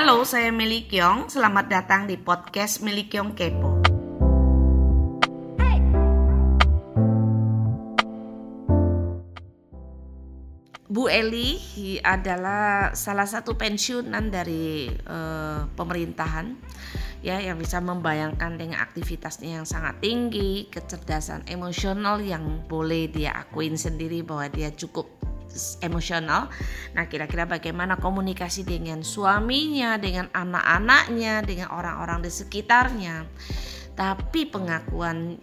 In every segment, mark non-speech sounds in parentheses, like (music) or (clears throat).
Halo, saya Meli Kyong. Selamat datang di podcast Meli Kyong Kepo. Bu Eli adalah salah satu pensiunan dari uh, pemerintahan ya yang bisa membayangkan dengan aktivitasnya yang sangat tinggi, kecerdasan emosional yang boleh dia akuin sendiri bahwa dia cukup emosional. Nah, kira-kira bagaimana komunikasi dengan suaminya, dengan anak-anaknya, dengan orang-orang di sekitarnya. Tapi pengakuan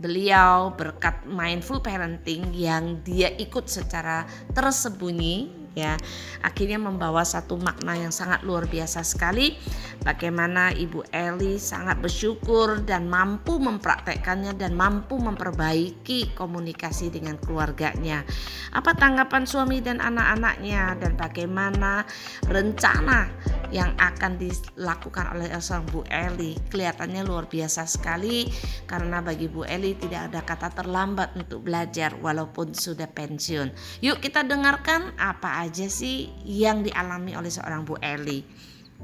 beliau berkat mindful parenting yang dia ikut secara tersembunyi ya. Akhirnya membawa satu makna yang sangat luar biasa sekali. Bagaimana Ibu Eli sangat bersyukur dan mampu mempraktekkannya dan mampu memperbaiki komunikasi dengan keluarganya. Apa tanggapan suami dan anak-anaknya dan bagaimana rencana yang akan dilakukan oleh seorang Bu Eli? Kelihatannya luar biasa sekali karena bagi Bu Eli tidak ada kata terlambat untuk belajar walaupun sudah pensiun. Yuk kita dengarkan apa aja sih yang dialami oleh seorang Bu Eli.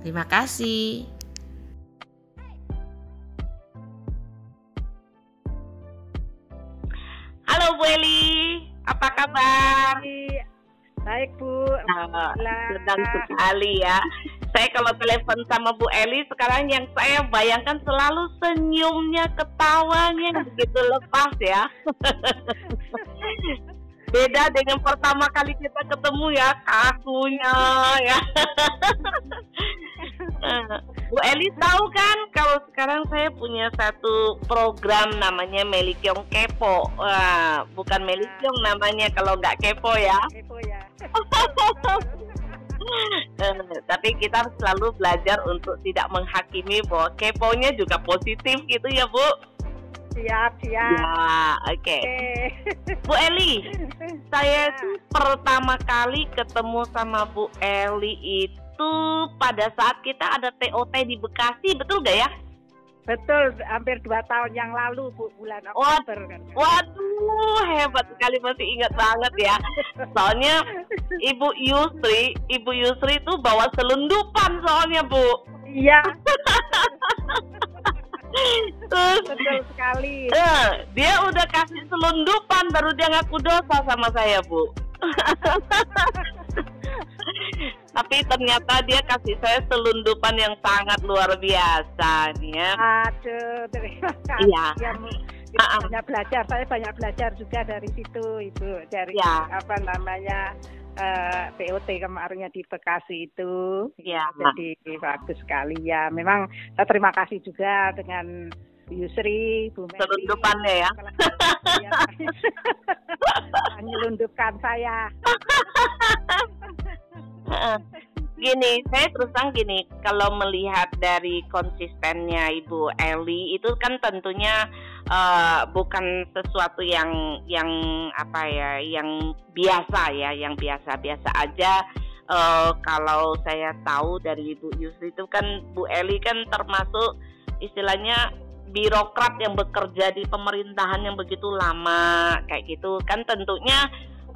Terima kasih. Halo Bu Eli, apa kabar? Baik Bu, nah, sedang sekali ya. Saya kalau telepon sama Bu Eli sekarang yang saya bayangkan selalu senyumnya, ketawanya begitu lepas ya. (laughs) beda dengan pertama kali kita ketemu ya kakunya ya. (laughs) Bu Eli tahu kan kalau sekarang saya punya satu program namanya Melikyong Kepo. Wah, bukan Melikyong namanya kalau nggak kepo ya. Kepo ya. (laughs) Eh, tapi kita selalu belajar untuk tidak menghakimi bahwa keponya juga positif gitu ya Bu siap siap ya oke okay. okay. Bu Eli (laughs) saya ya. pertama kali ketemu sama Bu Eli itu pada saat kita ada TOT di Bekasi betul gak ya Betul, hampir dua tahun yang lalu Bu, bulan Oktober. Kan. Waduh, hebat sekali masih ingat banget ya. Soalnya Ibu Yusri, Ibu Yusri itu bawa selundupan soalnya Bu. Iya. (laughs) Terus betul sekali. Uh, dia udah kasih selundupan baru dia ngaku dosa sama saya, Bu. (laughs) Tapi ternyata dia kasih saya selundupan yang sangat luar biasa nih ya. Aduh, terima kasih. Iya. Ya, uh banyak belajar, saya banyak belajar juga dari situ, Ibu. Dari ya. apa namanya uh, eh, POT kemarinnya di Bekasi itu. Ya. Jadi bagus sekali ya. Memang saya terima kasih juga dengan Yusri, Bu Meli. Selundupannya ya. (laughs) Menyelundupkan saya. (laughs) gini, saya terus terang gini, kalau melihat dari konsistennya Ibu Eli itu kan tentunya uh, bukan sesuatu yang yang apa ya, yang biasa ya, yang biasa-biasa aja. Uh, kalau saya tahu dari Ibu Yusri itu kan Bu Eli kan termasuk istilahnya birokrat yang bekerja di pemerintahan yang begitu lama kayak gitu kan tentunya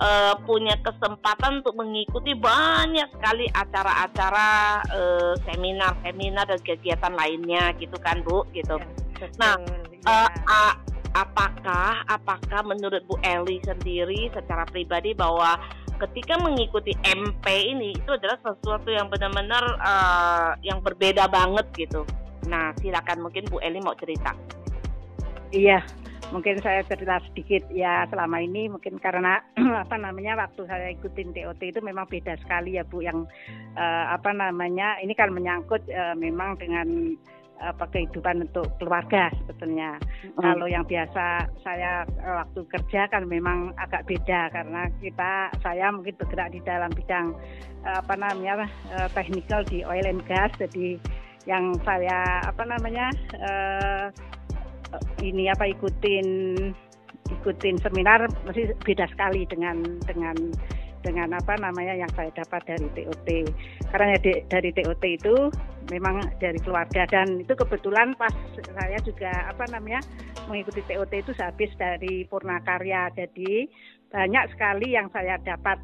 uh, punya kesempatan untuk mengikuti banyak sekali acara-acara uh, seminar-seminar dan kegiatan lainnya gitu kan Bu gitu. Ya, nah, ya. uh, apakah apakah menurut Bu Eli sendiri secara pribadi bahwa ketika mengikuti MP ini itu adalah sesuatu yang benar-benar uh, yang berbeda banget gitu. Nah, silakan mungkin Bu Eli mau cerita. Iya, mungkin saya cerita sedikit ya selama ini mungkin karena (clears throat) apa namanya waktu saya ikutin TOT itu memang beda sekali ya Bu yang uh, apa namanya ini kan menyangkut uh, memang dengan apa kehidupan untuk keluarga sebetulnya. Hmm. Kalau yang biasa saya waktu kerja kan memang agak beda karena kita saya mungkin bergerak di dalam bidang apa namanya technical di oil and gas jadi yang saya apa namanya uh, ini apa ikutin ikutin seminar masih beda sekali dengan dengan dengan apa namanya yang saya dapat dari TOT karena di, dari TOT itu memang dari keluarga dan itu kebetulan pas saya juga apa namanya mengikuti TOT itu habis dari Purnakarya. Jadi banyak sekali yang saya dapat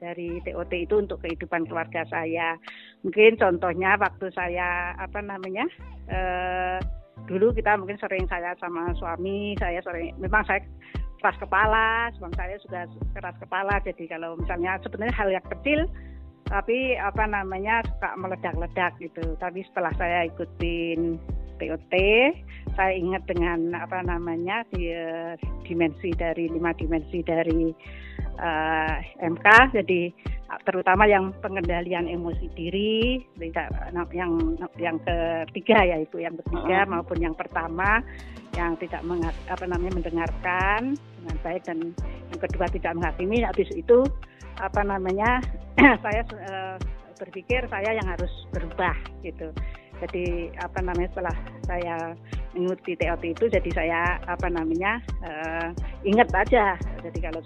dari TOT itu untuk kehidupan keluarga saya. Mungkin contohnya waktu saya apa namanya eh, dulu kita mungkin sering saya sama suami saya sering memang saya keras kepala, suami saya juga keras kepala. Jadi kalau misalnya sebenarnya hal yang kecil tapi apa namanya suka meledak-ledak gitu. Tapi setelah saya ikutin TOT, saya ingat dengan apa namanya di, dimensi dari lima dimensi dari uh, eh, MK. Jadi terutama yang pengendalian emosi diri, yang yang ketiga ya ibu, yang ketiga maupun yang pertama yang tidak mengat, apa namanya mendengarkan dengan baik dan yang kedua tidak menghakimi. Habis itu apa namanya (clears throat) saya uh, berpikir saya yang harus berubah gitu jadi apa namanya setelah saya mengikuti TOT itu jadi saya apa namanya uh, ingat aja jadi kalau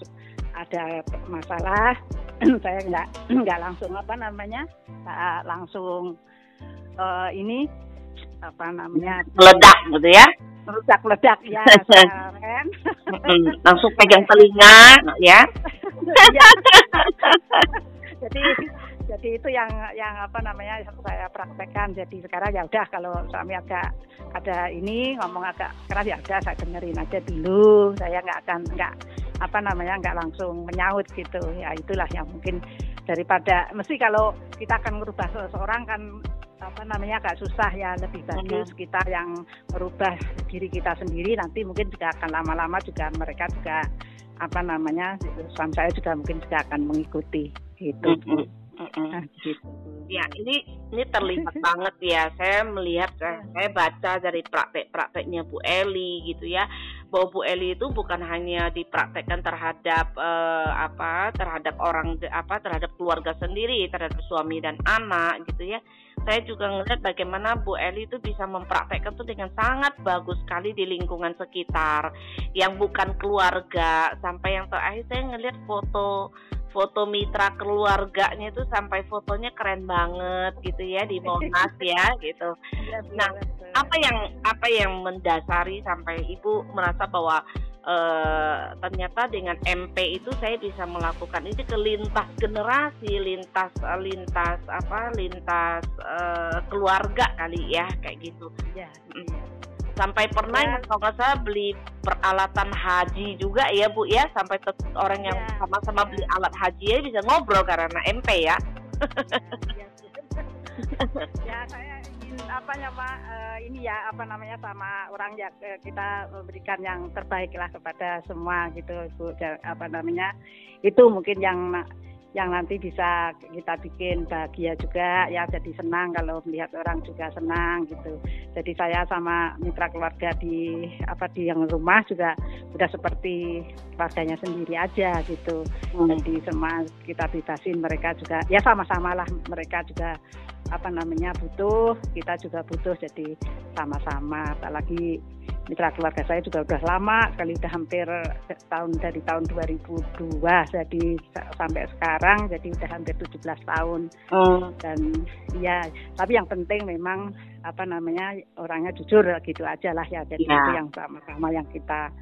ada masalah (clears throat) saya nggak (clears throat) nggak langsung apa namanya uh, langsung uh, ini apa namanya meledak gitu ya? Meledak ledak ya (laughs) langsung pegang telinga ya? Iya. (laughs) jadi jadi itu yang yang apa namanya saya praktekkan. Jadi sekarang ya udah kalau suami agak ada ini ngomong agak keras ya udah saya dengerin aja dulu. Saya nggak akan nggak apa namanya nggak langsung menyaut gitu ya itulah yang mungkin daripada mesti kalau kita akan merubah seseorang kan apa namanya agak susah ya lebih bagus hmm. kita yang merubah diri kita sendiri nanti mungkin juga akan lama-lama juga mereka juga apa namanya suami saya juga mungkin juga akan mengikuti gitu. Hmm. Nah, gitu. Ya, ini ini terlihat (laughs) banget ya. Saya melihat saya, iya. saya baca dari praktek-prakteknya Bu Eli gitu ya. Bahwa Bu Eli itu bukan hanya dipraktekkan terhadap uh, apa terhadap orang apa terhadap keluarga sendiri, terhadap suami dan anak gitu ya. Saya juga ngelihat bagaimana Bu Eli itu bisa mempraktekkan itu dengan sangat bagus sekali di lingkungan sekitar yang bukan keluarga sampai yang terakhir saya ngelihat foto foto mitra keluarganya itu sampai fotonya keren banget gitu ya di Monas ya gitu. Iya, nah, apa yang apa yang mendasari sampai ibu merasa bahwa uh, ternyata dengan MP itu saya bisa melakukan itu ke lintas generasi, lintas lintas apa lintas uh, keluarga kali ya kayak gitu. Ya, mm sampai pernah ya. kalau nggak salah beli peralatan haji juga ya bu ya sampai orang yang ya. sama-sama ya. beli alat haji ya bisa ngobrol karena MP ya. Ya, ya. (laughs) ya saya apa pak? Uh, ini ya apa namanya sama orang ya kita memberikan yang terbaik lah kepada semua gitu bu apa namanya. Itu mungkin yang yang nanti bisa kita bikin bahagia juga ya jadi senang kalau melihat orang juga senang gitu. Jadi saya sama mitra keluarga di apa di yang rumah juga sudah seperti keluarganya sendiri aja gitu. Hmm. jadi semua kita bebasin mereka juga ya sama-sama lah mereka juga apa namanya butuh kita juga butuh jadi sama-sama. Apalagi mitra keluarga saya juga udah lama sekali udah hampir tahun dari tahun 2002 jadi sampai sekarang jadi udah hampir 17 tahun hmm. dan ya tapi yang penting memang apa namanya orangnya jujur gitu aja lah ya jadi ya. itu yang sama-sama yang kita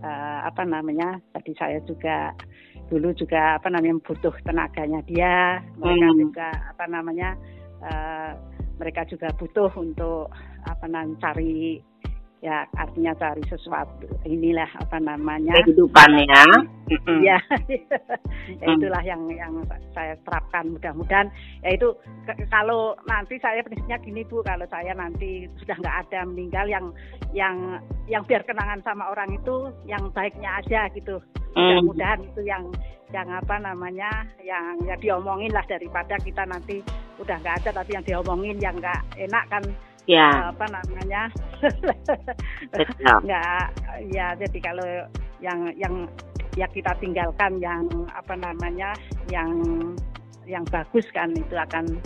uh, apa namanya tadi saya juga dulu juga apa namanya butuh tenaganya dia mereka hmm. juga apa namanya uh, mereka juga butuh untuk apa namanya cari ya artinya cari sesuatu. Inilah apa namanya? Kehidupan ya. Ya. Itulah yang yang saya terapkan. Mudah-mudahan ya itu kalau nanti saya prinsipnya gini bu. Kalau saya nanti sudah nggak ada meninggal yang yang yang biar kenangan sama orang itu yang baiknya aja gitu. Mm. mudah-mudahan itu yang yang apa namanya yang ya diomongin lah daripada kita nanti udah nggak ada tapi yang diomongin yang nggak enak kan ya apa namanya (laughs) nggak ya jadi kalau yang yang ya kita tinggalkan yang apa namanya yang yang bagus kan itu akan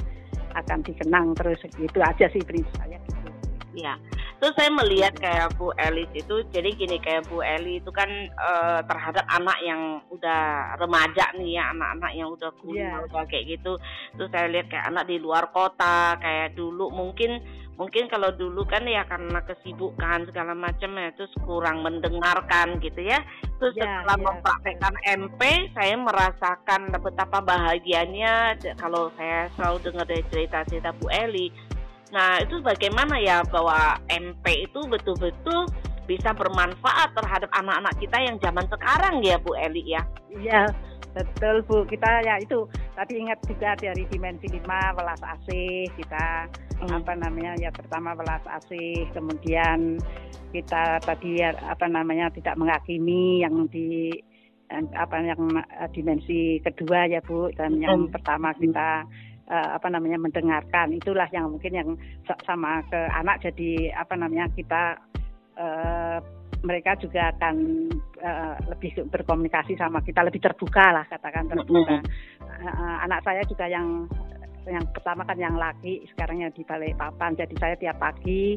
akan dikenang terus itu aja sih prinsip saya gitu. Ya, terus saya melihat kayak Bu Elis itu, jadi gini kayak Bu Eli itu kan uh, terhadap anak yang udah remaja nih ya, anak-anak yang udah kuliah yeah. udah kayak gitu. Terus saya lihat kayak anak di luar kota, kayak dulu mungkin mungkin kalau dulu kan ya karena kesibukan segala macam ya terus kurang mendengarkan gitu ya terus Ya, setelah ya. mempraktekkan MP saya merasakan betapa bahagianya kalau saya selalu dengar dari cerita-cerita Bu Eli nah itu bagaimana ya bahwa MP itu betul-betul bisa bermanfaat terhadap anak-anak kita yang zaman sekarang ya Bu Eli ya Iya, betul Bu. Kita ya itu tadi ingat juga dari dimensi 5 welas asih kita. Apa namanya ya pertama welas asih, kemudian kita tadi ya, apa namanya tidak menghakimi yang di yang apa yang eh, dimensi kedua ya Bu dan yang Hmm. pertama kita eh, apa namanya mendengarkan itulah yang mungkin yang sa- sama ke anak jadi apa namanya kita eh, mereka juga akan eh, lebih berkomunikasi sama kita lebih terbuka lah katakan terbuka. Eh, anak saya juga yang yang pertama kan yang laki sekarang yang di balik papan jadi saya tiap pagi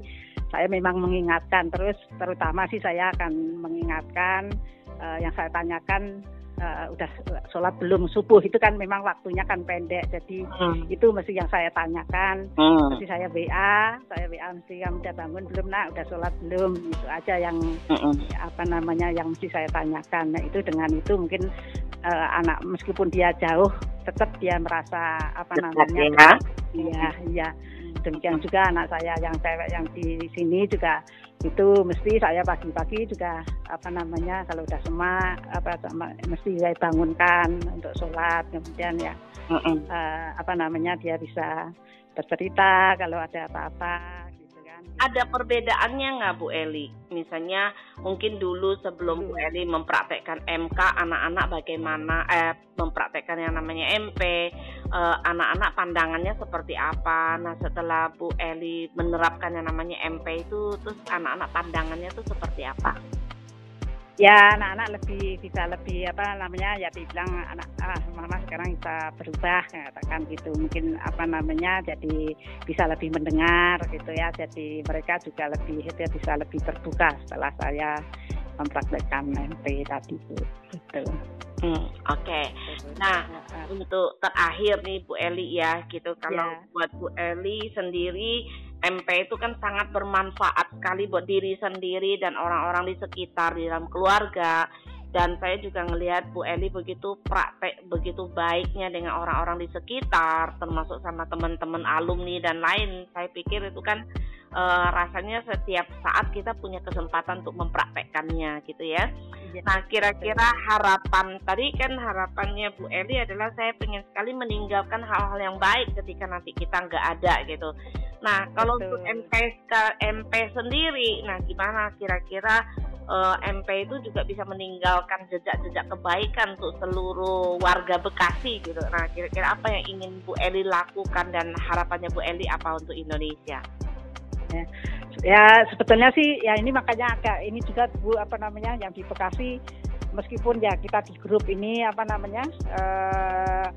saya memang mengingatkan terus terutama sih saya akan mengingatkan eh, yang saya tanyakan eh, udah sholat belum subuh itu kan memang waktunya kan pendek jadi Hmm. itu mesti yang saya tanyakan Hmm. Mesti saya WA, saya WA mesti kamu udah bangun belum nak, udah sholat belum, itu aja yang Hmm. apa namanya yang mesti saya tanyakan. Nah itu dengan itu mungkin eh, anak meskipun dia jauh, tetap dia merasa apa namanya, ya. iya iya. Demikian juga anak saya yang cewek yang di sini juga itu mesti saya pagi-pagi juga apa namanya kalau udah semak apa mesti saya bangunkan untuk sholat kemudian ya Hmm. eh, apa namanya dia bisa bercerita kalau ada apa-apa gitu. Ada perbedaannya nggak Bu Eli? Misalnya mungkin dulu sebelum Bu Eli mempraktekkan MK, anak-anak bagaimana eh mempraktekkan yang namanya MP, eh, anak-anak pandangannya seperti apa? Nah setelah Bu Eli menerapkan yang namanya MP itu, terus anak-anak pandangannya itu seperti apa? Ya anak-anak lebih bisa lebih apa namanya ya dibilang anak ah mama sekarang bisa berubah katakan gitu mungkin apa namanya jadi bisa lebih mendengar gitu ya jadi mereka juga lebih dia bisa lebih terbuka setelah saya mempraktekkan MP tadi Bu. gitu. Hmm, Oke. Nah, untuk terakhir nih Bu Eli ya gitu kalau Ya. buat Bu Eli sendiri MP itu kan sangat bermanfaat sekali buat diri sendiri dan orang-orang di sekitar di dalam keluarga dan saya juga ngelihat Bu Eli begitu praktek begitu baiknya dengan orang-orang di sekitar termasuk sama teman-teman alumni dan lain saya pikir itu kan eh, rasanya setiap saat kita punya kesempatan untuk mempraktekkannya gitu ya Iya. Nah, kira-kira harapan tadi kan harapannya Bu Eli adalah saya pengen sekali meninggalkan hal-hal yang baik ketika nanti kita nggak ada gitu. Nah, kalau Betul. untuk MP MP sendiri, nah gimana kira-kira eh, MP itu juga bisa meninggalkan jejak-jejak kebaikan untuk seluruh warga Bekasi gitu. Nah, kira-kira apa yang ingin Bu Eli lakukan dan harapannya Bu Eli apa untuk Indonesia? Ya sebetulnya sih ya ini makanya agak ini juga Bu apa namanya yang di Bekasi meskipun ya kita di grup ini apa namanya eh,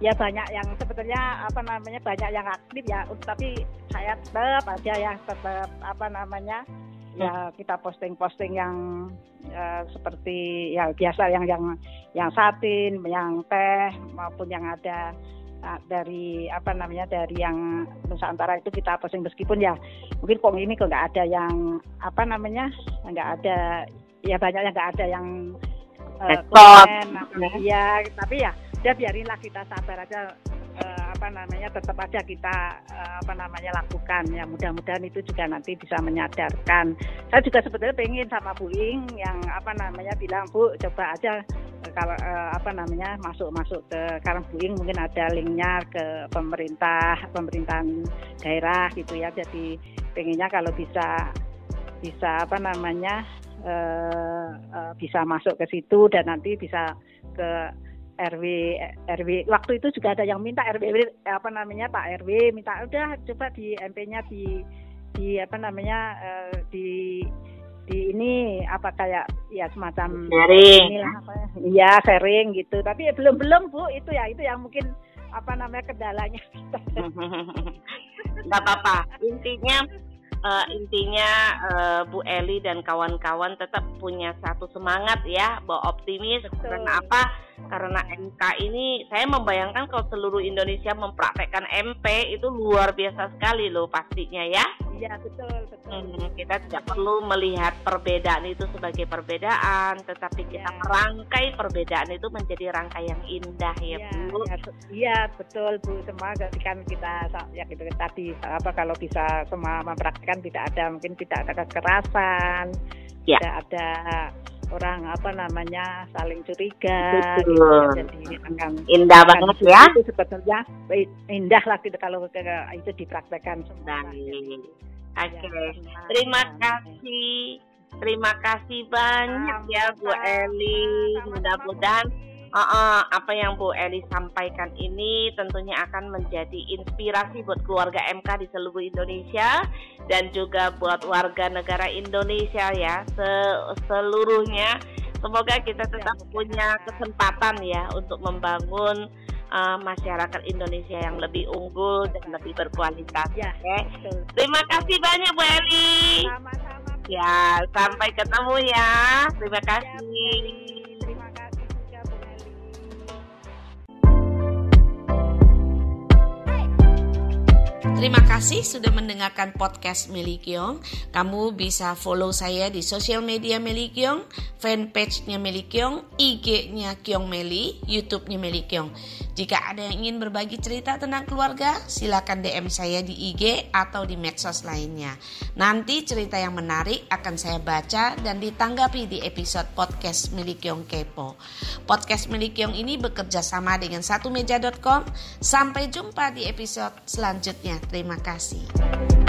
ya banyak yang sebetulnya apa namanya banyak yang aktif ya tapi saya tetap aja ya tetap apa namanya ya kita posting-posting yang eh, seperti ya biasa yang yang yang satin, yang teh maupun yang ada ah, dari apa namanya dari yang Nusantara itu kita posting. Meskipun ya mungkin kok ini kok nggak ada yang apa namanya nggak ada ya banyak yang nggak ada yang Respon. komen apa- ya tapi ya udah biarinlah kita sabar aja eh, apa namanya tetap aja kita eh, apa namanya lakukan. Ya mudah-mudahan itu juga nanti bisa menyadarkan. Saya juga sebetulnya pengen sama Bu Ing yang apa namanya bilang Bu coba aja eh, kalau eh, apa namanya masuk-masuk ke karena Bu Ing mungkin ada linknya ke pemerintah pemerintahan daerah gitu ya. Jadi pengennya kalau bisa bisa apa namanya eh, eh, bisa masuk ke situ dan nanti bisa ke RW RW waktu itu juga ada yang minta RW apa namanya Pak RW minta udah coba di MP-nya di di apa namanya eh, di di ini apa kayak ya semacam Sharing. inilah apa ya, iya sharing gitu. Tapi ya belum belum bu itu ya itu yang mungkin apa namanya kendalanya. (laughs) Nggak apa-apa. Intinya uh, intinya uh, Bu Eli dan kawan-kawan tetap punya satu semangat ya, bahwa optimis. Betul. Karena apa? Karena MK ini saya membayangkan kalau seluruh Indonesia mempraktekkan MP itu luar biasa sekali loh pastinya ya. Iya betul betul. Hmm, kita tidak perlu melihat perbedaan itu sebagai perbedaan, tetapi kita ya. merangkai perbedaan itu menjadi rangkai yang indah ya, ya Bu. Iya ya, betul Bu. Semua ketika kita ya gitu tadi apa kalau bisa semua mempraktikkan tidak ada mungkin tidak ada kekerasan, ya. tidak ada orang apa namanya saling curiga Betul. gitu jadi akan indah banget ya. itu sebetulnya indah lah gitu kalau itu dipraktekkan semua. Oke, okay. ya, terima kasih, terima kasih banyak ya Bu Eli. Mudah-mudahan uh, uh, apa yang Bu Eli sampaikan ini tentunya akan menjadi inspirasi buat keluarga MK di seluruh Indonesia dan juga buat warga negara Indonesia ya seluruhnya. Semoga kita tetap punya kesempatan ya untuk membangun uh, masyarakat Indonesia yang lebih unggul dan lebih berkualitas. Ya, okay? Terima kasih banyak Bu Eli. Sama-sama. Ya, sampai ketemu ya. Terima kasih. Ya, Terima kasih sudah mendengarkan podcast Meli Kiong. Kamu bisa follow saya di sosial media Meli Kiong, fanpage-nya Meli Kiong, IG-nya Kiong Meli, YouTube-nya Meli Kiong. Jika ada yang ingin berbagi cerita tentang keluarga, silakan DM saya di IG atau di medsos lainnya. Nanti cerita yang menarik akan saya baca dan ditanggapi di episode podcast Meli Kiong Kepo. Podcast Meli Kiong ini bekerja sama dengan satumeja.com. Sampai jumpa di episode selanjutnya. Terima kasih.